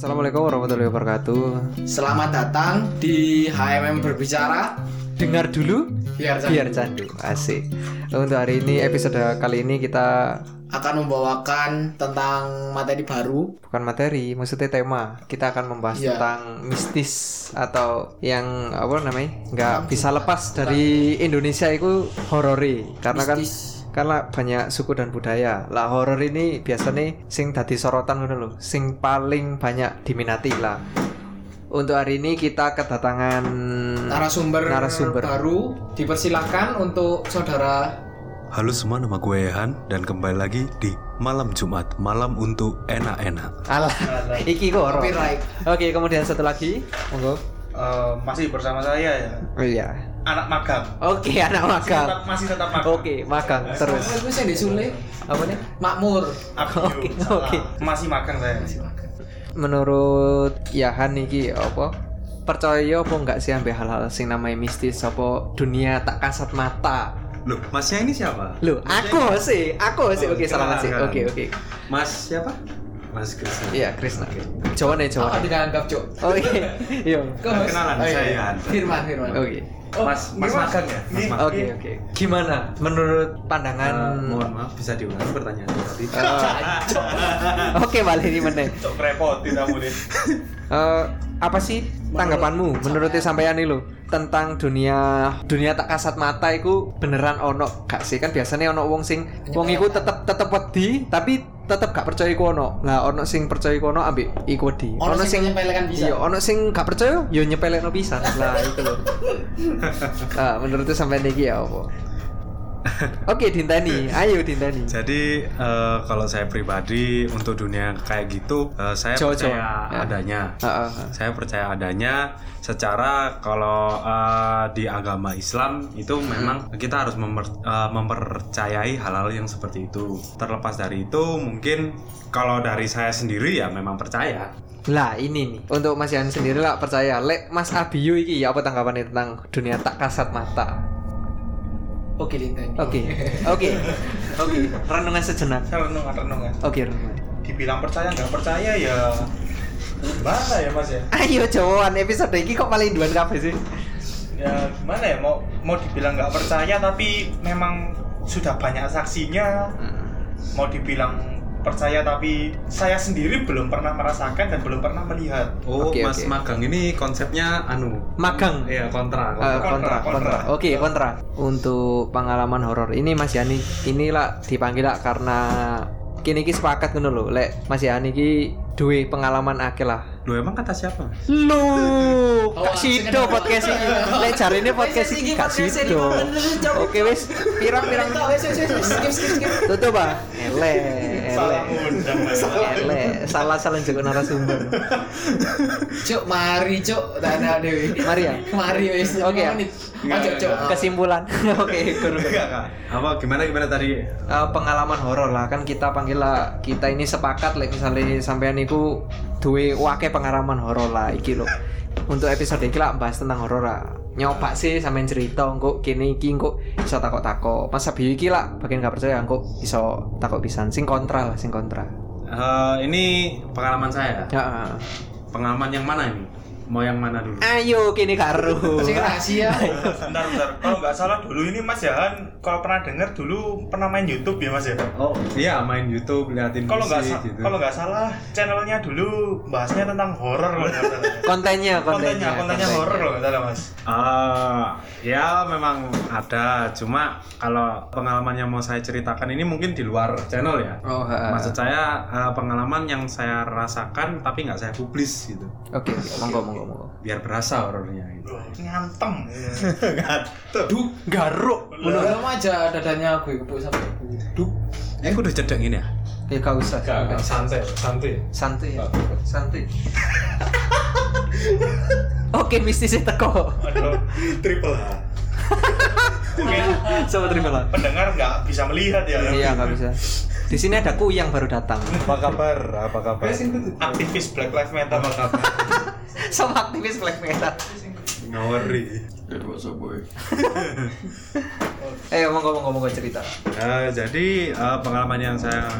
Assalamualaikum warahmatullahi wabarakatuh. Selamat datang di HMM Berbicara Dengar dulu Biar biar candu. Asik. Untuk hari ini episode kali ini kita akan membawakan tentang materi baru bukan materi, maksudnya tema. Kita akan membahas Iya. tentang mistis atau yang apa namanya? nggak bisa lepas dari Indonesia itu horori karena kan Mistis. Karena banyak suku dan budaya. Lah horor ini biasanya sing dadi sorotan ngono lho, sing paling banyak diminati lah. Untuk hari ini kita kedatangan narasumber, Narasumber. baru dipersilahkan untuk saudara Halo semua, nama gue Ehan dan kembali lagi di Malam Jumat, malam untuk enak-enak. Alah, iki kok. Oke, kemudian satu lagi, monggo. Eh, masih bersama saya ya Oh iya. Anak magang Oke, anak magang. tetap, masih tetap magang Oke, magang terus. Itu sing disule Apa nih? makmur. Abio, Oke, salah. oke. masih magang saya Menurut Yahan iki apa? Percaya apa enggak sih ambil hal-hal sing namanya mistis apa dunia tak kasat mata? Loh, masnya ini siapa? Loh, aku sih, aku sih. Oh, Oke, salah sih. Oke, oke. Mas siapa? Mas Krisna. Iya, Krisna. Jawa nih, Jawa. Oh, tidak anggap. Oh iya. Iya. Kau, Mas? Kenalan, Oh, iya. saya. Firman, Firman. Oke. Oh, mas mas magang ya? Mas. Oke, oke. Gimana? Menurut pandangan Eh, mohon maaf, bisa diulang pertanyaan tadi. Eh, Oke, balik ini meneh. cok repotin kamu nih. Eh, apa sih tanggapanmu menurut sampean lo tentang dunia dunia tak kasat mata itu beneran ono gak sih? Kan biasanya ono wong sing wong iku tetep tetep wedi tapi tetep gak percaya iku ono. Lah ono sing percaya iku ono ambek iku wedi. Ono sing nyepelekan bisa. iya ono sing gak percaya yo nyepelekno pisan lah itu loh ah menurut sampean iki ya apa oke dinteni ayo dinteni Jadi eh, kalau saya pribadi untuk dunia kayak gitu, eh, saya Jawa, percaya Jawa. Ya. adanya. Ah, ah. Saya percaya adanya secara kalau eh, di agama Islam itu memang kita harus memper- eh, mempercayai hal-hal yang seperti itu. Terlepas dari itu mungkin kalau dari saya sendiri ya memang percaya. Lah ini nih. Untuk Mas Yan sendiri lah percaya. Lek Mas Abiyu iki ya apa tanggapannya tentang dunia tak kasat mata? Oke, Lintani. Oke. Oke. Oke. Renungan sejenak. Saya renungan renungan Oke renungan dibilang percaya nggak percaya ya gimana ya mas ya? Ayo jawaban episode ini kok paling duan kafe sih? Ya gimana ya? Mau mau dibilang nggak percaya tapi memang sudah banyak saksinya. Mau dibilang percaya tapi saya sendiri belum pernah merasakan dan belum pernah melihat Oh, Oke, Mas oke. magang ini konsepnya anu. Magang. Iya, kontra. Kontra. kontra, kontra. kontra. Oke, kontra. Untuk pengalaman horor ini Mas Yani, inilah dipanggil lah karena kini ki sepakat ngono lho. Lek Mas Yani ki duwe pengalaman akeh lah. Loh, emang kata siapa? Lu, Kak Sido podcast ini. Lek jarine podcast ini Kak Sido. Oke wis, pirang-pirang tutup ah. Ele, salah ele. Mas. Ele, salah salah jago narasumber. Cuk, mari, Cuk. Dana Dewi. Mari ya. Mari wes. Oke, ya. Ojo, Cuk. Kesimpulan. Oke, guru. Kak. Apa gimana gimana tadi? Eh, pengalaman horor lah kan kita panggil lah kita ini sepakat like misalnya sampean iku duwe wake pengalaman horor lah iki lho untuk episode iki lah bahas tentang horor lah nyoba sih sampean cerita kok kene iki kok iso takok-takok masa biyu iki lah bagian gak percaya kok iso takok pisan sing kontra lah sing kontra Eh, ini pengalaman saya. ya Pengalaman yang mana ini? Mau yang mana dulu? ayo kini karo Sing rahasia. bentar bentar kalau nggak salah dulu ini Mas Jahan kalau pernah dengar dulu pernah main YouTube ya Mas ya Oh, iya main YouTube liatin kalau nggak sa- gitu. kalau nggak salah channelnya dulu bahasnya tentang horor nggak salah kontennya kontennya kontennya kontennya horor loh nggak salah Mas Eh, ya memang ada, cuma kalau pengalaman yang mau saya ceritakan ini mungkin di luar channel ya. oh ha. Maksud saya eh, pengalaman yang saya rasakan tapi nggak saya publis gitu, oke monggo monggo monggo biar berasa horornya gitu. ngantem duh garuk. Belum aja dadanya gue kepuk sampai duh Eh, aku udah cedek ini ya? ya gak usah. Santai santai. Santai ya. Santai. Oke mistisnya teko aduh. Triple H. Mungkin sama terima lah pendengar nggak bisa melihat ya. Iya nggak bisa. Di sini ada kuyang baru datang. Apa kabar? Apa kabar? aktivis Black Lives Matter sama aktivis black metal Ngawari. eh ngomong ngomong ngomong cerita Eh, jadi eh, pengalaman yang saya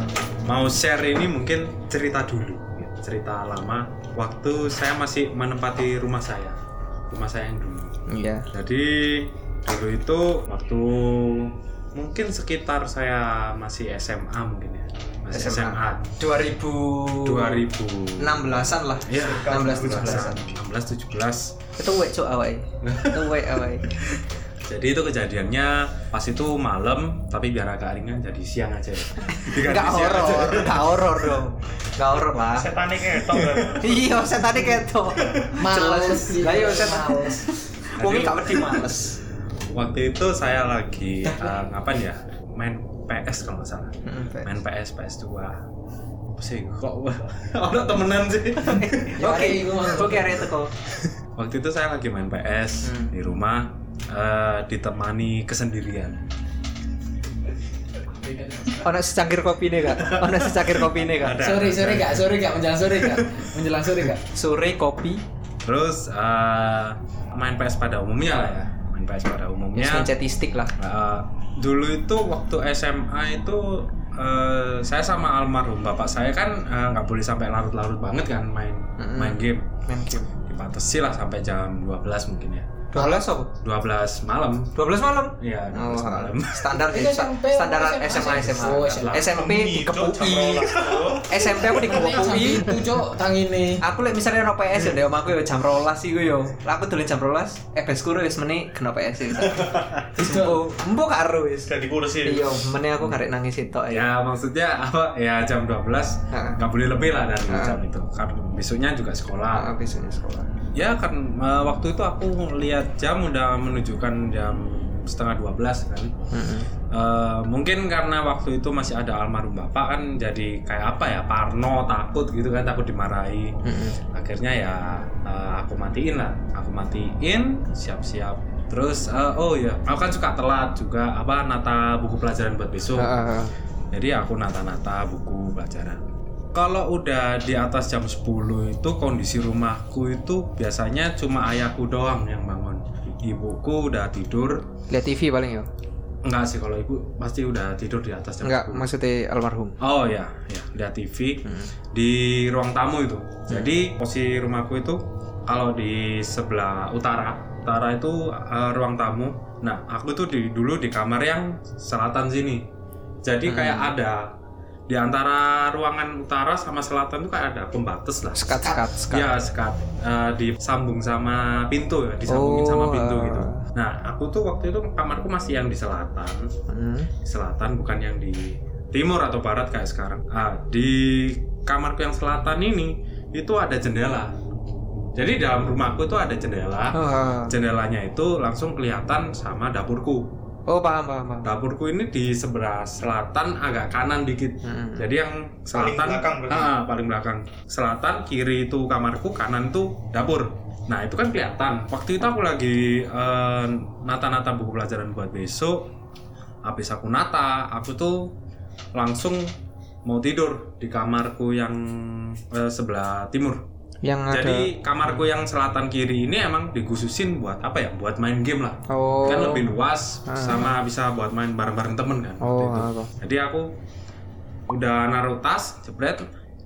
mau share ini mungkin cerita dulu. cerita lama waktu saya masih menempati rumah saya rumah saya yang dulu Iya. jadi dulu itu waktu mungkin sekitar saya masih SMA mungkin ya masih SMA. SMA, 2000 2000 16-an lah. Iya, 16 17-an. 16 17 Itu wek cuk awake. Itu wek awake. jadi itu kejadiannya pas itu malam tapi biar agak ringan jadi siang aja ya. Aja. horor, enggak horor dong. Enggak horor lah. Setane ketok. Iya, setan iki ketok. Males. Lah iya setan. Iki gak wedi males. Waktu itu saya lagi eh, ngapain ya main PS kalau nggak salah main PS PS2 apa sih kok ada temenan sih Oke, oke arek teko. waktu itu saya lagi main PS Hmm. di rumah eh, ditemani kesendirian Ono secangkir kopi nih kak. Ono secangkir kopi nih kak. Sore, sore gak? Sore gak? Menjelang sore gak? Menjelang sore gak? Sore kopi. terus eh, main PS pada umumnya lah ya main PS pada Ya, umumnya statistik lah. Eh, dulu itu waktu SMA itu eh, saya sama almarhum bapak saya kan eh, nggak boleh sampai larut-larut banget kan main Mm-mm. main game Main game. dibatasi lah sampai jam 12 mungkin ya 12 apa? 12 malam 12 malam. iya 12 Oh, malam standar SMP standar SMA SMA? SMA. Oh, SMA. SMP di Cuk, jam Kepui. rolas, Cuk. SMP aku di Kepui. Itu cok tangine. Aku lek misalnya ono PS ya omahku ya jam 12 iku yo. Lah aku dolen jam 12, eh besku wis meneh kena PS. Embo, embo karo wis. Jadi kursi. Iya, meneh aku karek nangis itu ya. ya maksudnya apa ya jam 12 Heeh. nggak boleh lebih lah dari Heeh. jam itu karena besoknya juga sekolah Ah, besoknya sekolah. Ya kan eh, waktu itu aku lihat jam udah menunjukkan jam setengah 12 kan. Heeh. Eh, mungkin karena waktu itu masih ada almarhum bapak kan jadi kayak apa ya parno takut gitu kan takut dimarahi. Heeh. akhirnya ya eh, aku matiin lah. Aku matiin siap-siap. Terus eh, oh ya aku kan suka telat juga apa nata buku pelajaran buat besok. Jadi aku nata-nata buku pelajaran kalau udah di atas jam 10 itu kondisi rumahku itu biasanya cuma ayahku doang yang bangun ibuku udah tidur Lihat TV paling yo. enggak sih kalau ibu pasti udah tidur di atas jam Enggak, 10. maksudnya almarhum. Oh ya, ya lihat TV Hmm. di ruang tamu itu. Jadi posisi rumahku itu kalau di sebelah utara, utara itu eh, ruang tamu. Nah, aku tuh di dulu di kamar yang selatan sini. Jadi kayak ada di antara ruangan utara sama selatan tuh kayak ada pembatas lah. Sekat, sekat, sekat. Ya sekat Eh, disambung sama pintu ya, disambungin sama Oh, pintu ah. gitu. Nah, aku tuh waktu itu kamarku masih yang di selatan Hmm. selatan bukan yang di timur atau barat kayak sekarang. Ah, di kamarku yang selatan ini itu ada jendela. Jadi dalam rumahku itu ada jendela. Oh, Jendelanya itu langsung kelihatan sama dapurku. Oh paham, paham, paham. Dapurku ini di sebelah selatan agak kanan dikit. Hmm. Jadi yang Paling selatan belakang berarti? Ah, paling belakang. Selatan kiri itu kamarku, kanan itu dapur. Nah, itu kan kelihatan. Waktu itu aku lagi eh, nata-nata buku pelajaran buat besok. Habis aku nata, aku tuh langsung mau tidur di kamarku yang eh, sebelah timur. Yang ada Jadi kamarku yang selatan kiri ini emang dikhususin buat apa ya? Buat main game lah. Oh. Kan lebih luas Ah. sama bisa buat main bareng-bareng temen kan. Oh, itu. apa? Jadi aku udah naruh tas, jebret.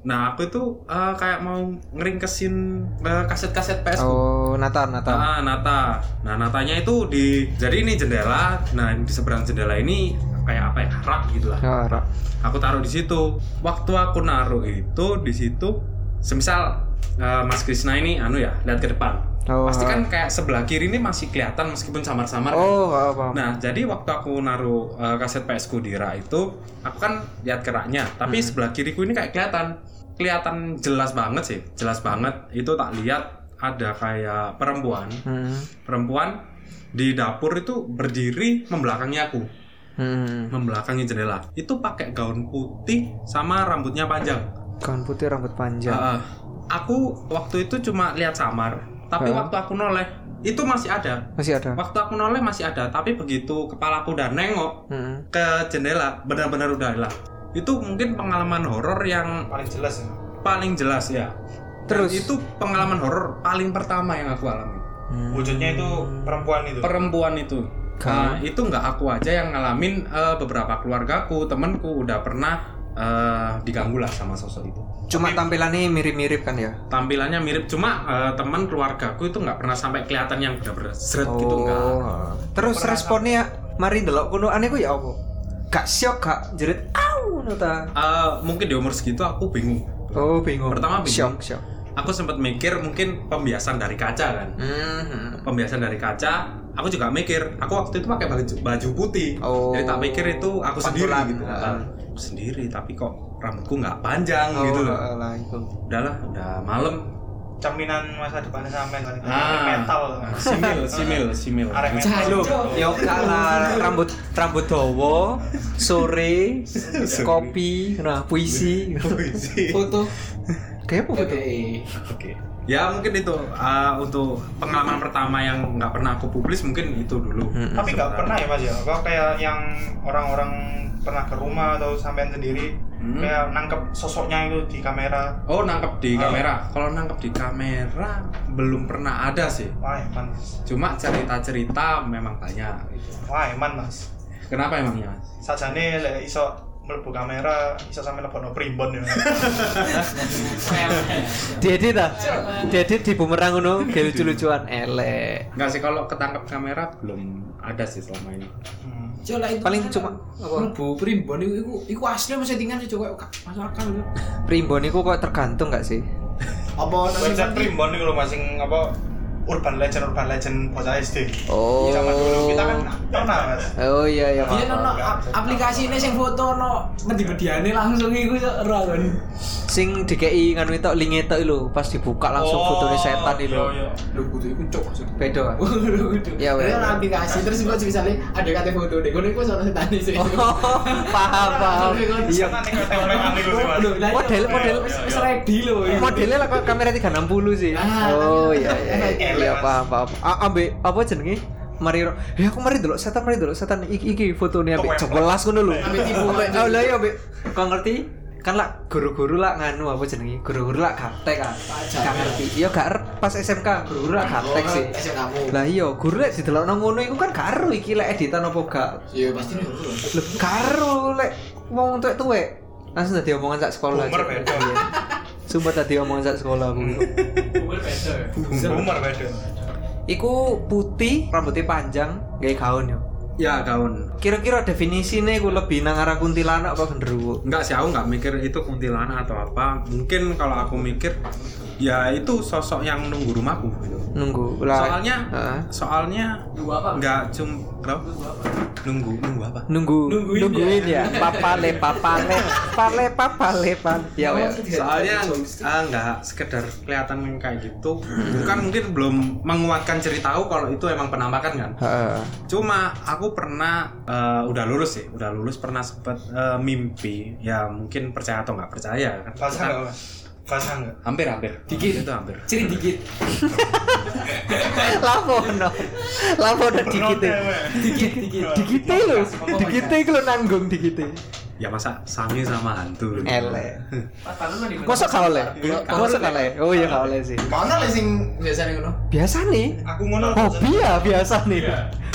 Nah, aku itu eh, kayak mau ngeringkesin eh, kaset-kaset PS ku. Oh, Natal, Natal. Ah, nata. Nah, natanya itu di jadi ini jendela. Nah, di seberang jendela ini kayak apa ya? Rak gitu lah. Oh, rak. Aku taruh di situ. Waktu aku naruh itu di situ, semisal eh, Mas Krisna ini anu ya, lihat ke depan. Oh, Pasti kan kayak sebelah kiri ini masih kelihatan meskipun samar-samar. kan? Oh, apa? Nah, jadi waktu aku naruh uh, kaset PS ku di rak itu, aku kan lihat keraknya, tapi Hmm. sebelah kiriku ini kayak kelihatan, kelihatan jelas banget sih, jelas banget. Itu tak lihat ada kayak perempuan, Hmm. perempuan di dapur itu berdiri membelakangi aku, Hmm. membelakangi jendela. Itu pakai gaun putih sama rambutnya panjang. Gaun putih rambut panjang. Uh, aku waktu itu cuma lihat samar, tapi Hah? waktu aku noleh itu masih ada. Masih ada. Waktu aku noleh masih ada, tapi begitu kepalaku udah nengok, Hmm. ke jendela benar-benar udah hilang itu mungkin pengalaman horor yang Paling jelas ya. paling jelas ya Terus? Dan itu pengalaman horor paling pertama yang aku alami Hmm. Wujudnya itu perempuan itu. perempuan itu Kan? Nah, itu nggak aku aja yang ngalamin eh, beberapa keluargaku temenku udah pernah eh, diganggu lah sama sosok itu Cuma tampilannya mirip-mirip kan ya? tampilannya mirip cuma eh, teman keluargaku itu nggak pernah sampai kelihatan yang benar-benar seret gitu enggak Oh. Terus responnya mari ndelok kuno aneh ku ya apa? Gak syok gak jerit au ngono ta. Eh, mungkin di umur segitu aku bingung Oh, bingung. Pertama bingung. Syok, syok. Aku sempat mikir mungkin pembiasan dari kaca kan Hmm. pembiasan dari kaca aku juga mikir aku waktu itu pakai baju baju putih Oh. jadi tak pikir itu aku sendiri Pantulan. gitu Ah. Aku sendiri tapi kok rambutku nggak panjang Oh, gitu loh lah itu. udahlah udah malam Cerminan masa depan sampean kan. ah Mental. simil simil simil Arek Gitu. mental. Yo gak lah rambut rambut dawa, sore, kopi, nah puisi. Foto. Kayak apa? Oke. Oke. Ya mungkin itu uh, untuk pengalaman pertama yang nggak pernah aku publis mungkin itu dulu. Hmm. Tapi nggak pernah ya mas ya? Kok kayak yang orang-orang pernah ke rumah atau sampean sendiri Hmm. kayak nangkep sosoknya itu di kamera. Oh nangkep di Ah. kamera. Kalau nangkep di kamera belum pernah ada sih. Wah eman, Cuma cerita-cerita memang banyak. Gitu. wah eman mas. Kenapa emangnya? Mas? Sajane iso mlebu kamera, iso sampe lebokno primbon ya. Diedit ta? Diedit di bumerang ngono, kayak lucu-lucuan elek. Enggak sih kalau ketangkep kamera belum ada sih selama ini. Hmm. Cok lah itu Paling kan cuma- apa? Mlebu primbon iku iku iku asli mas settingan sih cok gak masuk akal. Primbon iku kok tergantung gak sih? Apa Website primbon itu loh masing apa urban legend urban legend bocah SD. Oh. Zaman dulu kita kan pernah mas. Oh iya iya. Iya paham, no, aplikasi ini sing foto no medi-mediane langsung iku ora kan. Sing dikei nganu itu link itu lho, pas dibuka langsung Oh, fotonya setan itu. iya, iya. Lho kudu iku cok. Beda. kan? Ya, Ya aplikasi terus kok misalnya ada kata foto deh, kono iku sono setan sih. Oh, paham paham. Iya. Iya, Model- model- wis ready lho. Modelnya lah kamera 360 sih. Ah, Oh kan. iya iya. Iya paham paham. Ah, ambe apa jenenge? Mari ya aku mari dulu setan mari dulu setan iki iki jelas ngono lho. Ambek tipu. Ambek oh lah ya ambek kau ngerti? Kan lah guru-guru lah nganu apa jenenge? Guru-guru lah gaptek kan. Gak ngerti. Iya gak er- pas SMK guru-guru lah gaptek sih. Kamu. Lah iya, guru lek didelokno ngono iku kan gak ero iki lek editan apa gak. Iya pasti nih. Lho karo lek wong tuwek-tuwek langsung dadi omongan sak sekolah. Iya. Sumpah tadi omongan sak sekolah aku. Boomer beda. Iku putih, rambutnya panjang, gaya gaun yo. Ya gaun. Kira-kira definisinya gue lebih nang arah kuntilanak apa genderuwo? Enggak sih aku nggak mikir itu kuntilanak atau apa. Mungkin kalau aku mikir ya itu sosok yang nunggu rumahku gitu. Nunggu lah. Soalnya Heeh. soalnya nggak cum kenapa? nunggu nunggu apa? nunggu Nungguin nungguin ya. Papale papale papale papale pan. Ya ya. Soalnya ah, nggak sekedar kelihatan kayak gitu. Bukan mungkin belum menguatkan ceritaku kalau itu emang penampakan kan. Heeh. Cuma aku pernah eh, udah lulus sih, udah lulus pernah sempet eh, mimpi. Ya mungkin percaya atau nggak percaya kan. Basah nggak mas? Basah nggak? Hampir hampir. Dikit itu hampir. Ciri dikit. Lapono. Lapono dikite. Dikit dikit. Dikite lho. Dikite iku lho nanggung dikite. Ya masa sange sama hantu. Elek. Masa gak oleh? Masa gak oleh? Oh iya gak oleh sih. Mana lah sing ngono? Biasa nih. Aku ngono. Hobi ya biasa nih.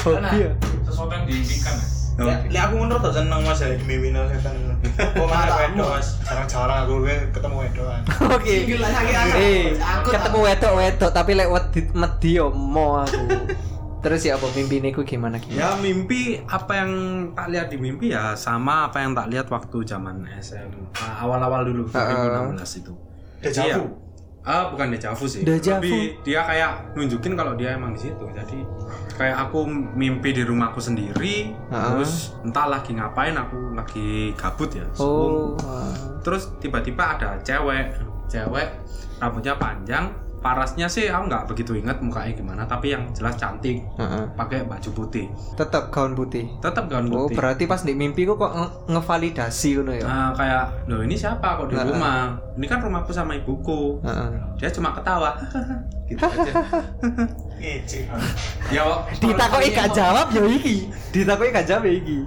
Hobi ya. sesuatu yang diimpikan ya. Lihat aku ngono tuh seneng mas ya mimino setan. Oh mana wedo mas? Jarang-jarang aku gue ketemu wedoan. Oke. Sakit aku. Eh, Aku ketemu wedok wedok tapi lek wedi medi yo mo aku. Terus ya apa mimpi niku gimana gimana? Ya mimpi apa yang tak lihat di mimpi ya sama apa yang tak lihat waktu zaman SMA awal-awal dulu Heeh. 2016 itu. Deja Iya. Vu. Ah bukan deja vu sih. Deja Tapi dia kayak nunjukin kalau dia emang di situ. Jadi kayak aku mimpi di rumahku sendiri, Heeh. terus entah lagi ngapain aku lagi gabut ya. Oh. Terus tiba-tiba ada cewek, cewek rambutnya panjang, parasnya sih aku nggak begitu inget mukanya gimana, tapi yang jelas cantik, Heeh. pakai baju putih, Tetap gaun putih. tetap gaun Oh, putih. berarti pas di mimpi kok kok nge- ngevalidasi ngono ya. Nah, kayak, loh ini siapa kok di Heeh. rumah? Ini kan rumahku sama ibuku. Heeh. Dia cuma ketawa, gitu aja. Ya, Ditakoki gak jawab ya iki. Ditakoki gak jawab ya iki.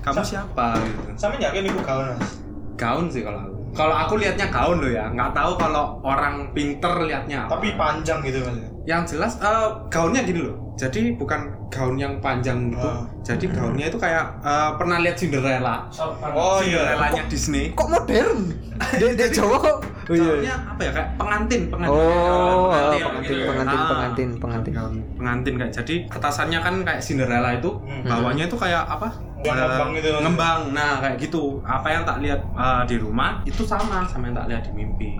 kamu siapa? Gitu. Sama yakin ibu kawan mas. Gaun sih kalau aku. Kalau aku lihatnya gaun loh ya nggak tahu kalau orang pinter lihatnya apa. Tapi panjang gitu mas. yang jelas eh, gaunnya gini loh jadi bukan gaun yang panjang gitu Oh. jadi gaunnya itu kayak eh, pernah lihat Cinderella Oh iya. Cinderellanya Disney Kok modern? Dek dek Jawa kok. Oh gaunnya iya. apa ya kayak pengantin pengantin Oh, Kayak pengantin, gitu. pengantin, Ah, pengantin, pengantin. gaun pengantin kayak jadi atasannya kan kayak Cinderella itu Hmm. bawahnya itu kayak apa Yang Eh, ngembang gitu. ngembang. Nah kayak gitu. Apa yang tak lihat eh, di rumah itu sama sama yang tak lihat di mimpi.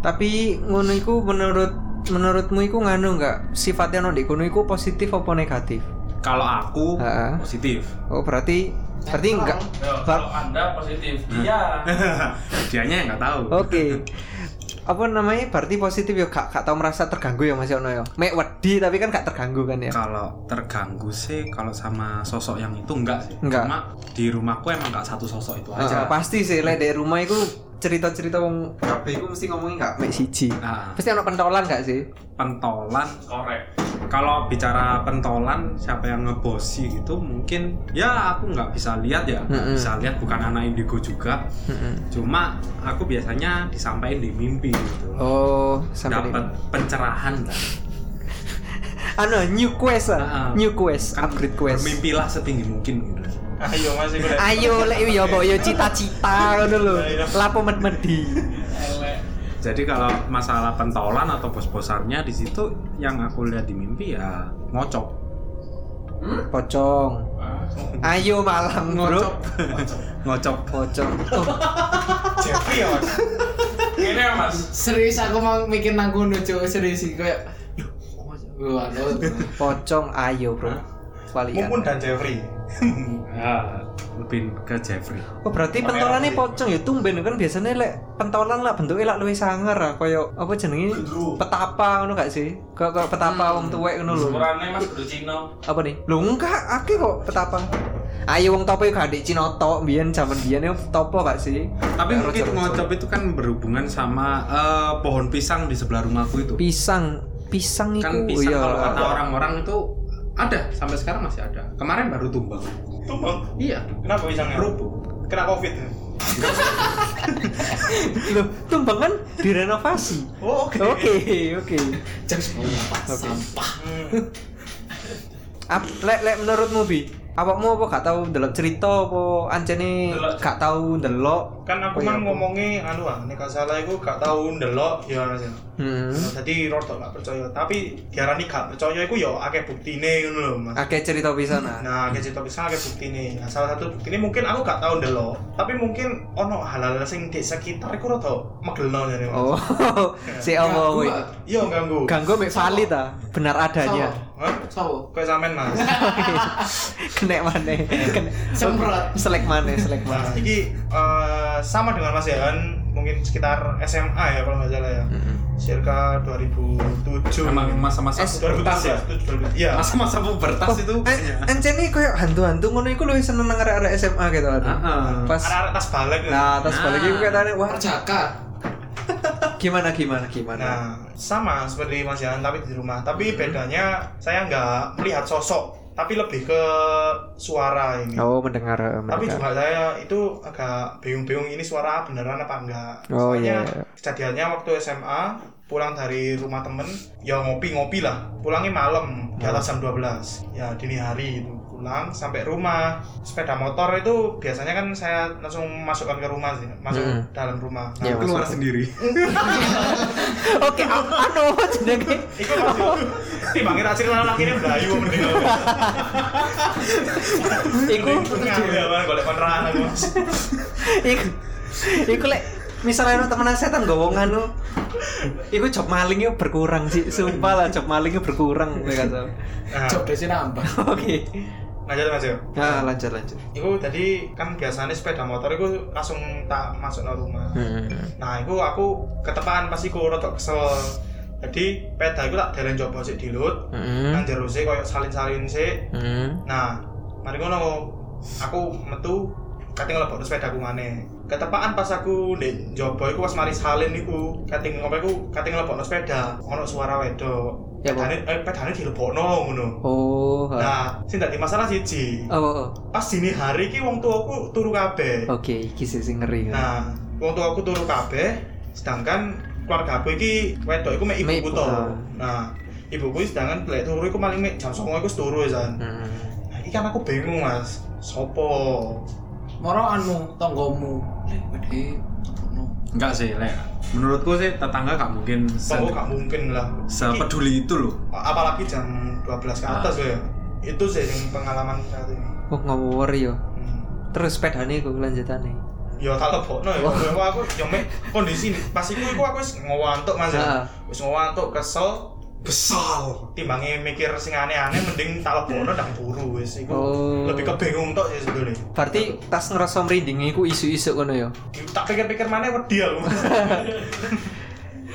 Tapi ngono iku menurut menurutmu iku nganu enggak sifatnya di kono iku positif apa negatif? kalau aku Ha-ha. positif. Oh berarti berarti enggak kalau anda positif dia dianya yang nggak tahu. Oke. Apa namanya? Berarti positif ya gak, gak tau merasa terganggu ya Mas Yono ya. Mek wedi tapi kan gak terganggu kan ya. Kalau terganggu sih kalau sama sosok yang itu enggak sih. Enggak. Cuma di rumahku emang enggak satu sosok itu aja. pasti sih lek dari rumah iku cerita-cerita wong kabeh iku mesti ngomongin gak mek siji. Nah, Pasti ono pentolan gak sih? pentolan. korek Kalau bicara pentolan siapa yang ngebosi gitu mungkin ya aku nggak bisa lihat ya. Nggak Mm-mm. Bisa lihat bukan anak indigo juga. Heeh. Cuma aku biasanya disampaikan di mimpi gitu. Oh, sampai Dapat pencerahan lah. Anu new quest ah. Ah, ah. New quest, Kan upgrade quest. Bermimpilah setinggi mungkin gitu. Ayo mas iku lek. Ayo lek yo mbok yo cita-cita ngono lho. Iya. Lapo med-medi. elek Jadi kalau masalah pentolan atau bos-bosannya di situ yang aku lihat di mimpi ya ngocok. Pocong. Ayo malam, Bro. ngocok. Pocong. Oh, Jeffrey ya mas. ini ya mas Serius aku mau mikir nang kono cuk, serius sih kayak. Pocong ayo, Bro. Walian. Mumpun dan Jeffrey. ya, lebih ke Jeffrey. Oh berarti pentolannya pocong ya tumben kan biasanya lek pentolan lah bentuknya lah luwih sangar ah koyo apa jenenge petapa ngono gak sih? Kayak kayak petapa wong tuwek ngono lho. ukurannya mas kudu Cino Apa nih? Lho enggak, akeh kok petapa. Ayo wong topo gak adik Cina tok biyen zaman biyen yo topo gak sih? Tapi mungkin ngocok itu kan berhubungan sama eh, pohon pisang di sebelah rumahku itu. pisang, pisang itu Kan pisang iya. kalau kata orang-orang itu ada sampai sekarang masih ada. Kemarin baru tumbang. Tumbang. Iya. Kenapa pisangnya? Rubuh. Kena covid. Loh, tumbang kan direnovasi. Oh oke. Oke, oke. Cek sampah, Oke. sampah. Ap, lek lek menurutmu bi, awakmu apa gak tahu ndelok cerita apa Ndelok. gak tahu ndelok? Kan aku Oh, iya, kan ngomongi anu ah, nek salah iku gak tau ndelok ya Mas. ya. Hmm. Nah, Jadi rada gak percaya, tapi diarani gak percaya iku ya akeh buktine ngono lho, Mas. Akeh cerita pisan ah. Nah, akeh cerita bisa akeh buktine. Nah, salah satu buktine mungkin aku gak tau ndelok, tapi mungkin ono hal-hal sing di sekitar iku rada megelno jane. Mas. Oh, si apa kuwi? Iya ganggu. Ganggu mek valid ah, benar adanya. Hah? Sawo. Kayak sampean, Mas. Kena maneh. Semprot. Selek maneh, selek Nah, maneh. iki eh, sama dengan Mas Yan, mungkin sekitar SMA ya kalau nggak salah ya. Circa 2007. Emang masa-masa S- 2000 ya? 2000. Iya. masa-masa pubertas itu Eh, encene koyo hantu-hantu ngono iku luwih seneng nang arek-arek SMA gitu kan. Heeh. Pas Anak-anak tas balik. gitu. Nah, tas balik iku Nah. katanya wah Perjaka. gimana gimana gimana. Nah, sama seperti Mas Yan tapi di rumah. Tapi bedanya saya nggak melihat sosok, tapi lebih ke suara ini. Oh, mendengar Tapi mendengar. juga saya itu agak bingung-bingung ini suara beneran apa enggak. Oh, Soalnya iya, iya. kejadiannya waktu SMA pulang dari rumah temen ya ngopi-ngopi lah pulangnya malam di atas jam 12 ya dini hari itu pulang sampai rumah sepeda motor itu biasanya kan saya langsung masukkan ke rumah sih masuk Mm. dalam rumah nah, Iya, keluar masuk. sendiri. Oke, anu jenenge. Iku masuk. Timbangin hasil anak ini belayu mending. Iku ya golek aku. iku iku lek misalnya ono temenan setan gak wong anu iku job malingnya berkurang sih sumpah lah job malingnya berkurang gue kata Nah, Job desi nambah. oke lanjut Mas yo. nah lanjut lanjut Iku tadi kan biasanya sepeda motor iku langsung tak masuk ke rumah. Hmm. Nah, iku aku ketepaan pas iku rada kesel. Jadi peda iku tak dereng coba sik dilut. Hmm. Nang jero sik koyo salin-salin sik. Hmm. Nah, mari ngono aku metu kating lebokno sepedaku maneh. Ketepaan pas aku ndek njaba iku pas mari salin iku, kating apa iku kating lebokno sepeda, ono suara wedok. Ya, Pak. Pedane eh pedane dilebokno ngono. oh ha. Nah, sing dadi masalah siji. oh, oh, oh. Pas dini hari ki wong tuaku turu kabeh. oke iki sih sing ngeri Nah, wong tua aku turu kabeh sedangkan keluarga aku iki wedok iku mek ibuku ibu, to ah. nah ibuku sedangkan lek turu iku paling mek jam 09.00 iku turu san Hmm. nah iki kan aku bingung mas sopo Moro anu gede. ngono. Enggak sih, Lek. Menurutku sih tetangga gak mungkin se- Sopo gak mungkin lah sepeduli itu loh. apalagi jam 12 ke atas ya itu sih yang pengalaman saat ini Oh ngawur yo. Hmm. Terus sepedane iku lanjutane. ya tak lebokno ya aku aku yo kondisi pas iku iku aku wis ngantuk Mas Ah. ya wis ngantuk kesel besal timbangnya mikir sing aneh-aneh mending tak lebokno dan turu wis iku Oh. lebih kebingung tok sih sebetulnya Berarti tas ngerasa merinding iku isu-isu ngono yo. tak pikir-pikir mana wedi aku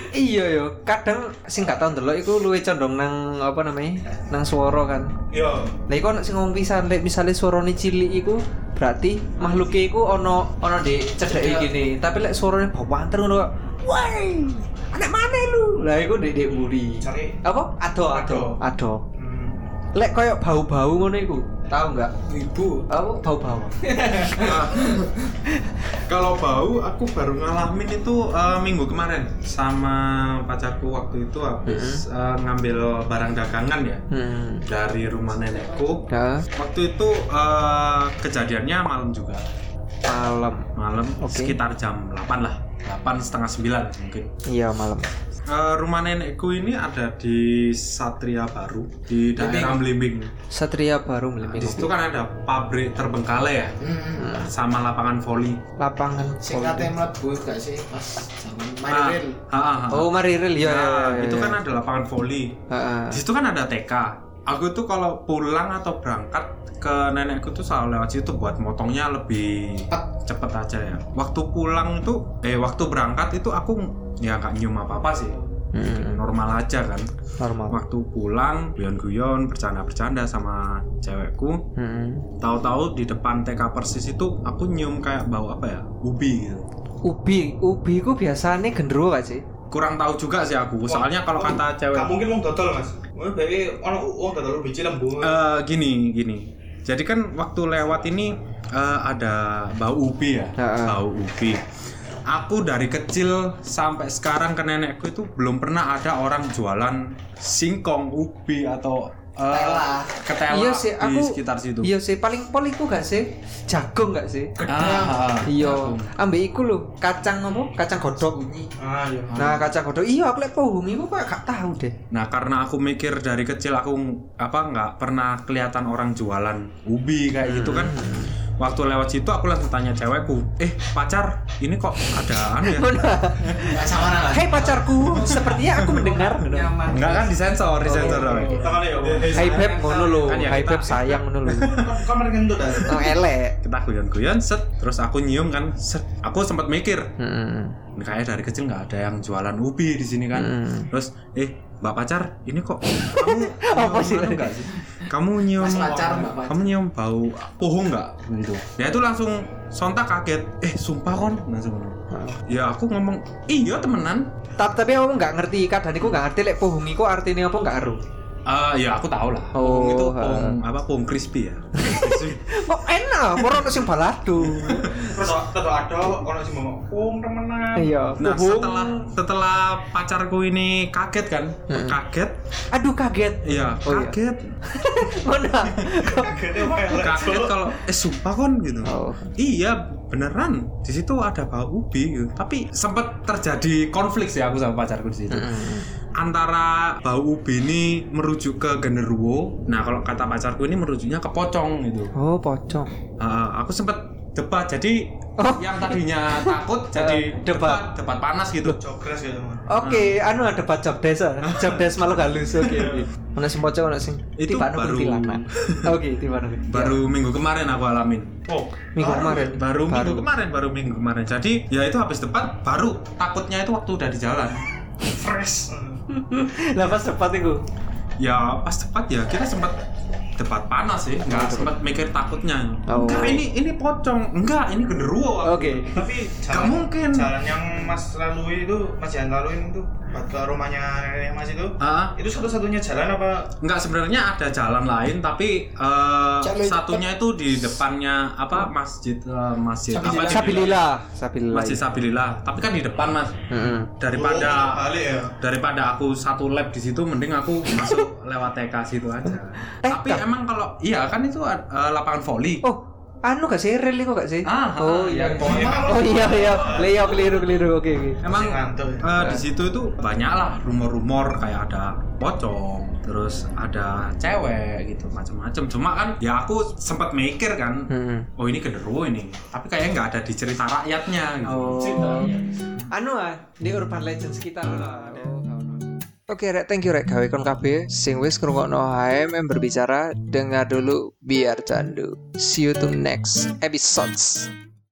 Iya yo, kadang sing gak tau ndelok iku luwih condong nang apa namanya? Nang swara kan. yo Lah iku sing ngomong pisan lek misale suarane cilik iku berarti makhluke iku ana ana di cedeke gini. Tapi lek suarane bawanter ngono kok, "Woi, anak mana lu?" Lah iku ndek ndek mburi. cari Apa? Ado, ado, ado. hmm. Lek koyo bau-bau ngono iku, tahu nggak? Ibu. Apa bau-bau? Kalau bau, aku baru ngalamin itu eh, minggu kemarin sama pacarku waktu itu habis eh, ngambil barang dagangan ya Hmm. dari rumah nenekku. Ya, Waktu itu eh, kejadiannya malam juga, malam. malam Oke. sekitar jam 8 lah, 8 setengah 9 mungkin. Iya, malam. Eh, rumah nenekku ini ada di Satria Baru di daerah Blimbing. Satria baru Di melimping. situ kan ada pabrik terbengkalai ya, Hmm. sama lapangan voli. Lapangan. Sing voli. kate mlebu gak sih pas zaman Ah, Mariril. ah, ah, ah. Oh, mari rel ya. Nah, ya, ya, itu ya. kan ada lapangan voli. Heeh. Di situ kan ada TK. Aku tuh kalau pulang atau berangkat ke nenekku tuh selalu lewat situ buat motongnya lebih cepet aja ya. Waktu pulang itu, eh waktu berangkat itu aku ya nggak nyium apa apa sih. Hmm. Normal aja kan. Normal. Waktu pulang guyon-guyon bercanda-bercanda sama cewekku. Hmm. Tahu-tahu di depan TK persis itu aku nyium kayak bau apa ya? Ubi gitu. Ubi, ubi ku biasanya gendruwo gak sih? Kurang tahu juga sih aku. Soalnya kalau kata cewek gak mungkin wong dodol mas. Wah, bayi ono wong dodol biji lembu. Eh, gini gini. Jadi kan waktu lewat ini eh, ada bau ubi ya? Ha-ha. bau ubi. Aku dari kecil sampai sekarang ke nenekku itu belum pernah ada orang jualan singkong ubi atau eh, Ketela. ketela iya sih, di aku sekitar situ Iya sih, paling pol iku gak sih? Jagung gak sih? Ah, Iya, ambek iku lho, kacang apa? Kacang godok. ah iya Nah, kacang godok. Iya, aku lek pohong iku kok gak tahu deh. Nah karena aku mikir dari kecil aku apa nggak pernah kelihatan orang jualan ubi kayak gitu kan. Waktu lewat situ aku langsung tanya cewekku, eh pacar ini kok ada anu ya? Gak sama. Hei pacarku, sepertinya aku mendengar. Enggak kan disensor, disensor. ya Hai beb ngono lho, Kan ya hai beb sayang ngono lho. kamar kentut dah Oh, elek. Kita guyon-guyon set, terus aku nyium kan, set. Aku sempat mikir, Heeh. "Ini kayak dari kecil nggak ada yang jualan ubi di sini kan. Hmm. Terus, eh mbak pacar, ini kok kamu Apa sih? anu nggak sih? Kamu nyium Mas pacar, Mbak pacar. kamu nyium bau pohon nggak gitu? Ya itu langsung sontak kaget. Eh sumpah kon, langsung. Ya aku ngomong iya temenan. Ta- Tapi aku nggak ngerti kadang iku nggak ngerti lek pohong iku artinya apa nggak ero. Eh ya aku tahu lah. Oh, itu pohon apa? Pohon crispy ya. Kok enak, moro ono sing balado. terus terus ada ono sing ngomong wong temenan Iya, Nah setelah setelah pacarku ini kaget kan, Hmm. kaget, Aduh kaget. iya Oh, iya. kaget, Mana? wae kaget kalau eh sumpah kon gitu. Oh. Iya beneran di situ ada bau ubi gitu. Tapi sempat terjadi konflik sih aku sama pacarku di situ. Antara bau ubi ini merujuk ke genderuwo. Nah kalau kata pacarku ini merujuknya ke pocong gitu. Oh, pocong. Ah, aku sempat debat jadi Oh. yang tadinya takut jadi Eh, debat. debat debat panas gitu. jogres gitu Oke, anu ada debat job desk, ah. job desk malu halus. Oke, oke. Mana sing pocong, mana sing Itu tiba baru-. Oke, tiba Baru minggu kemarin aku alamin. oh minggu kemarin. Baru minggu kemarin, baru minggu kemarin. Jadi ya itu habis debat baru takutnya itu waktu udah di jalan. fresh Lah pas debat iku. Ya pas debat ya kita sempat debat panas sih, nggak sempat mikir takutnya. Oh. Enggak ini ini pocong, enggak ini genderuwo. Oke. tapi Gak mungkin. jalan yang mas lalui itu mas Jan laluin itu ke rumahnya nenek Mas itu. Ah, Itu satu-satunya jalan apa? Enggak sebenarnya ada jalan lain tapi eh, Jalur satunya itu di depannya apa masjid eh, masjid apa Sabilillah. Sabilillah. masjid Sabilillah tapi kan di depan mas Heeh. daripada Oh, balik ya. daripada aku satu lab di situ mending aku masuk lewat TK situ aja tapi TK? emang kalau iya kan itu eh, lapangan voli Oh, anu gak sih rel iku gak sih? Ah, oh ah, iya. Pokoknya Oh iya iya, Leo keliru keliru. Oke oke. emang Masih ngantuk. eh, di situ itu banyak lah rumor-rumor kayak ada pocong terus ada cewek gitu macam-macam cuma kan ya aku sempat mikir kan Heeh. oh ini genderuwo ini tapi kayaknya nggak ada di cerita rakyatnya gitu Oh. Anu ah, di urban legend sekitar lah. Oke, Rek, thank you Rek gawe kon kabeh sing wis ngrungokno HMM berbicara, dengar dulu biar candu. See you to next episodes.